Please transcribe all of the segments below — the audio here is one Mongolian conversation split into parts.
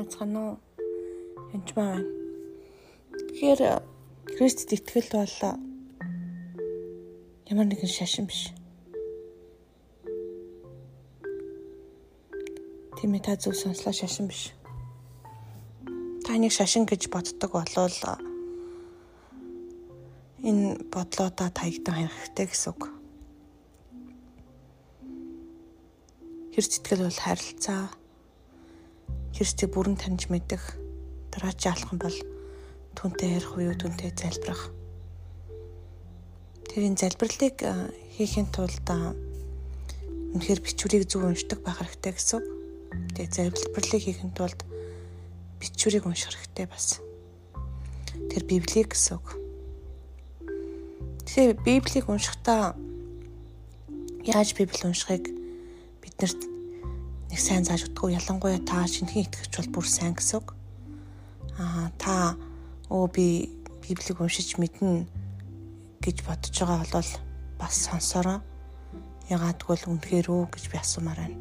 Уу? Энд байна. Тэгэхээр Христэд итгэл бол ямар нэгэн шашин биш. Тийм ээ та зөв сонслоо шашин биш. Та нэг шашин гэж боддог болвол энэ бодлоодаа таягдан харах хэрэгтэй гэсэн үг. Христ итгэл бол харилцаа. Христийг бүрэн таньж мэдэх, дараач алах нь бол түнтэй ярих уу, түнтэй залбирах. Тэр энэ залбирлыг хийхин тулд үнэхээр бичвэрийг зөв уншдаг байх хэрэгтэй гэсэн. Тэгээ залбирлыг хийхин тулд бичвэрийг унших хэрэгтэй бас. Тэр Библийг гэсэн үг. Тэгэхээр Библийг уншихдаа яаж Библи уншихыг биднэрт нэг сайн зааж өгдөг. Ялангуяа та шинхэн итгэгч бол бүр сайн гэсэн үг. Аа та өө би Библийг уншиж мэднэ гэж бодож байгаа бол бас сонсороо. Ягаад гэвэл үнэхээр үү гэж би асуумаар байна.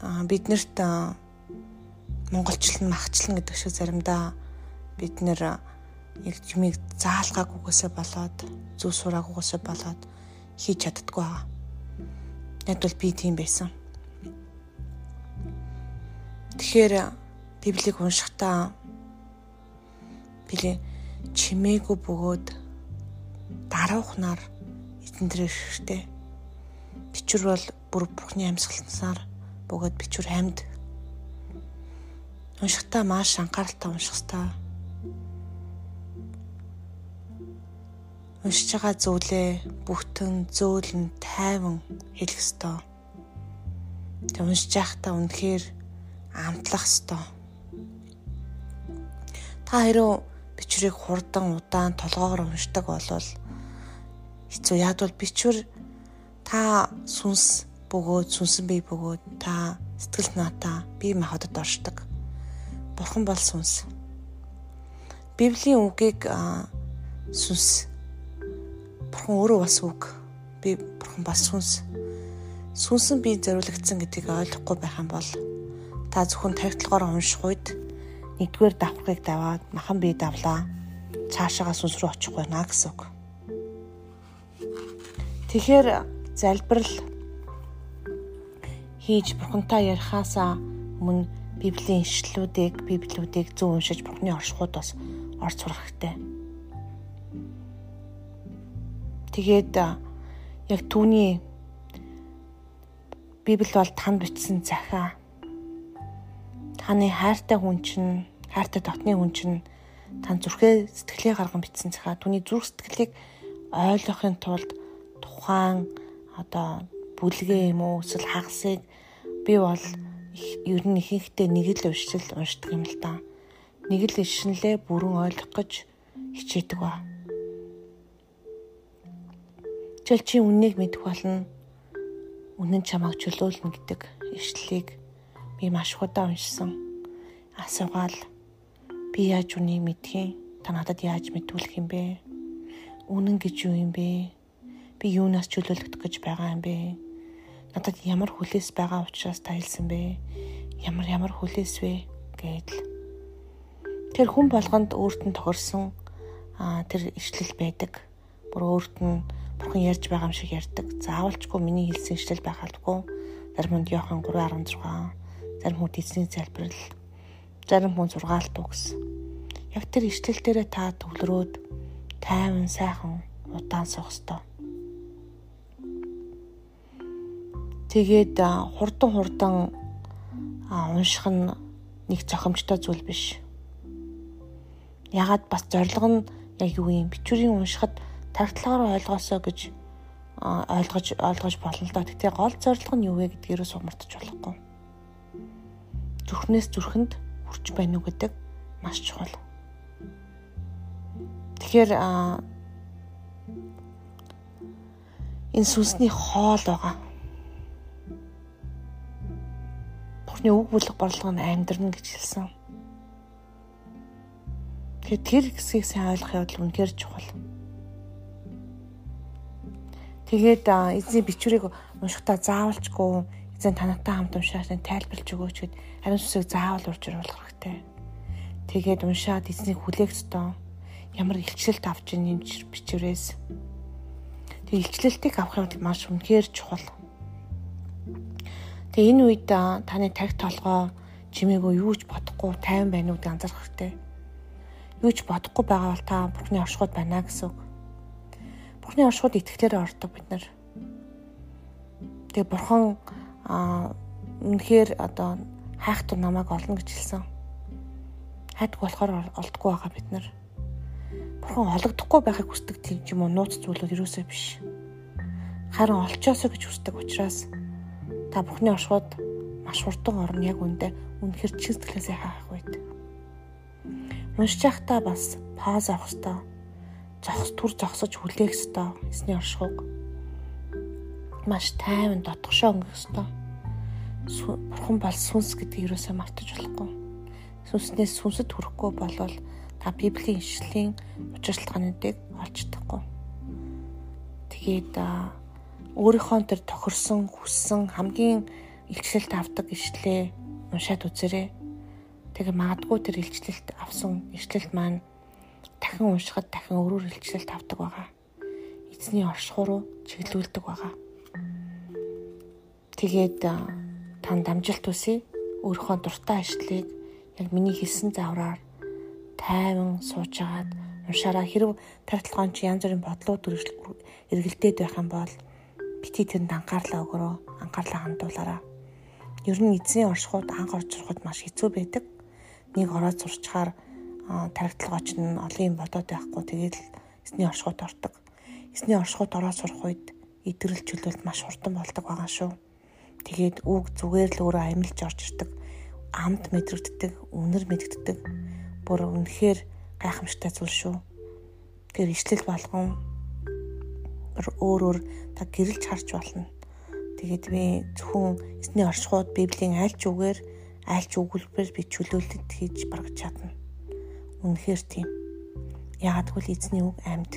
Аа биднэрт монголчлон махчлан гэдэг шиг заримдаа бид нэр яг юмыг заалгаагүйгээсээ болоод зүв сураагүйгээсээ болоод хийж чаддгүй байгаа. Яг бол би тийм байсан. Тэгэхээр Библийг уншихдаа би чимээгүй бөгөөд дараухнаар эзэн дээр ирэхтэй. Бичвэр бол бүр Бурхны амьсгалснаар бөгөөд бичвэр амьд. Уншихдаа маш анхааралтай унших хэрэгтэй уншиж байгаа зүйлээ бүгтэн зөөлн тайван хэлэх ёстой. Тэг уншиж байхдаа үнэхээр амтлах ёстой. Та хэрэг бичвэрийг хурдан удаан толгоогоор уншдаг болвол хэцүү. Бол бичвэр та сүнс бөгөөд сүнсэн бие бөгөөд та сэтгэл наатаа бие махбодод оршдог. Бурхан бол сүнс. Библийн үгийг сүнс Бурхан өөрөө бас үг. Би бурхан бас сүнс. Сүнсэн би зориулагдсан гэдгийг ойлгохгүй байх юм бол та зөвхөн тархитлагаар унших үед нэгдүгээр давхрыг даваад махан бие давлаа. Цаашаага сүнс рүү очих байна гэсэн үг. Тэгэхээр залбирал хийж бурхантай ярихаасаа өмнө Библийн ишлүүдийг, библиүүдийг зөв уншиж Бурхны оршихуд бас орц сурах хэрэгтэй Тэгээд яг түүний Библи бол танд бичсэн захаа. Таны хайртай хүн чинь, хайртай дотны хүн чинь тань зүрхээ сэтгэлээ гарган бичсэн захаа. Түүний зүрх сэтгэлийг ойлгохын тулд тухайн одоо бүлгээ юм уу эсвэл хагасыг би бол ер нь ихэнхдээ нэг л уншил уншдаг юм л та. Нэг л ишнэлээ бүрэн ойлгох гэж хичээдэг ба. Жишээл чи үннийг мэдэх болно. Үнэн чамайг чөлөөлнө гэдэг ишлэлийг би маш удаа уншсан. Асуугаал би яаж үнийг мэдхийн? Та надад яаж мэдүүлэх юм бэ? Үнэн гэж юу юм бэ? Би юунаас чөлөөлөгдөх гэж байгаа юм бэ? Надад ямар хүлээс байгаа учраас та хэлсэн бэ? Ямар ямар хүлээс вэ? гэдэл. Тэр хүн болгонд өөрт нь тохирсон тэр ишлэл байдаг. Бүр өөрт нь бурхан ярьж байгаа юм шиг ярьдаг. Заавалчгүй миний хэлсэн ишлэл байхалгүй. Зарим хүнд Иохан 3:16, зарим хүнд эзний залбирал, зарим хүн зургаалт үгс. Яг тэр ишлэл дээрээ та төвлөрөөд тайван сайхан удаан суух ёстой. Тэгээд хурдан хурдан унших нь нэг зохимжтой зүйл биш. Ягаад бас зорилго нь яг юу юм? Бичвэрийн уншихад тархтлагаараа ойлгоосоо гэж ойлгож ойлгож болно л доо. Тэгтээ гол зорилго нь юу вэ гэдгээрээ сумартаж болохгүй. Зүрхнээс зүрхэнд хүрч байна уу гэдэг маш чухал. Тэгэхээр энэ сүнсний хоол байгаа. Бурхны үг бүлэг борлого нь амьдрна гэж хэлсэн. Тэгэхээр тэр хэсгийг сайн ойлгох явдал үнэхээр чухал. Тэгээд эзний бичвэрийг уншихдаа заавалчгүй эзэн танаатай хамт уншаад тайлбарлаж өгөөч гэд ариун сүсийг заавал урьж оруулах хэрэгтэй. Тэгээд уншаад эзнийг хүлээх ёстой. Ямар илчлэлт авч ийн юм бичвэрээс. Тэг илчлэлтийг авах юм маш үнэхээр чухал. Тэг энэ үед таны тарих толгой чимээгүй юу ч бодохгүй тайван байна уу гэж анзаарах хэрэгтэй. Юу ч бодохгүй байгаа бол та Бурхны оршихуйд байна гэсэн үг. Бурхны оршихуйд итгэлээр ордог бид нар. Тэгээ Бурхан аа үнэхээр одоо хайхтар намайг олно гэж хэлсэн. Хайдаг болохоор олдохгүй байгаа бид нар. Бурхан ологдохгүй байхыг хүсдэг тийм ч юм уу нууц зүйлүүд юусоо биш. Харин олчоосоо гэж хүсдэг учраас та Бурхны оршихуйд маш хурдан орно яг үндэ үнэхэр чин сэтгэлээсээ хаах үед. Уншиж байхдаа бас пауз авах хэрэгтэй. Зогс түр зогсож хүлээх хэрэгтэй. Эсний оршихуг. Маш тайван дотгошоо өнгөх хэрэгтэй. Бурхан бол сүнс гэдгийг юусаа мартаж болохгүй. Сүнснээс сүнсэд хүрэхгүй болвол та Библийн ишлэлийн учиршлагаануудыг олж чадахгүй. Тэгээд өөрийнхөө тэр тохирсон, хүссэн хамгийн илчлэлт авдаг ишлээ уншаад үзээрэй. Тэгээ магадгүй тэр илчлэлт авсан ишлэлт маань дахин уншихад дахин өөрөөр илчлэлт авдаг байгаа. Эзний оршихуй руу чиглүүлдэг байгаа. Тэгээд тань дамжилт үсэ өөрийнхөө дуртай ишлэлийг яг миний хэлсэн завраар тайван суужгаад уншаараа хэрв тархалгаан чи янз бүрийн бодлууд эргэлдээд байх юм бол бити тэнд анхаарлаа өгөрөө анхаарлаа хандуулаарай ер нь эзэн оршихуйд анх орж сурахад маш хэцүү байдаг. Нэг ороод сурчхаар тархитлагч нь олон юм бодоод байхгүй тэгээд эзний оршихуйд ордог. Эзний оршихуйд ороод сурах үед идрэл чөлөөлт маш хурдан болдог байгаа шүү. Тэгээд үг зүгээр л өөрөө амьлж орж ирдэг. Амд мэдрэгддэг, үнэр мэдэгддэг. Бүр үнэхээр гайхамшигтай зүйл шүү. Тэгэхээр ишлэл болгон өөр өөр та гэрэлж харж болно. Тэгээд би зөвхөн эсний оршихуйд Библийн аль ч үгээр аль ч өгүүлбэр би чөлөөлөлт хийж баргаж чадна. Үнэхээр тийм. Яагад гэвэл эзний үг амьд.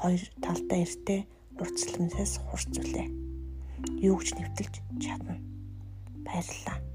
Хоёр талдаа эртээ уртсламсаас хурц үлээ. Юу ч нэвтэлж чадна. Баярлалаа.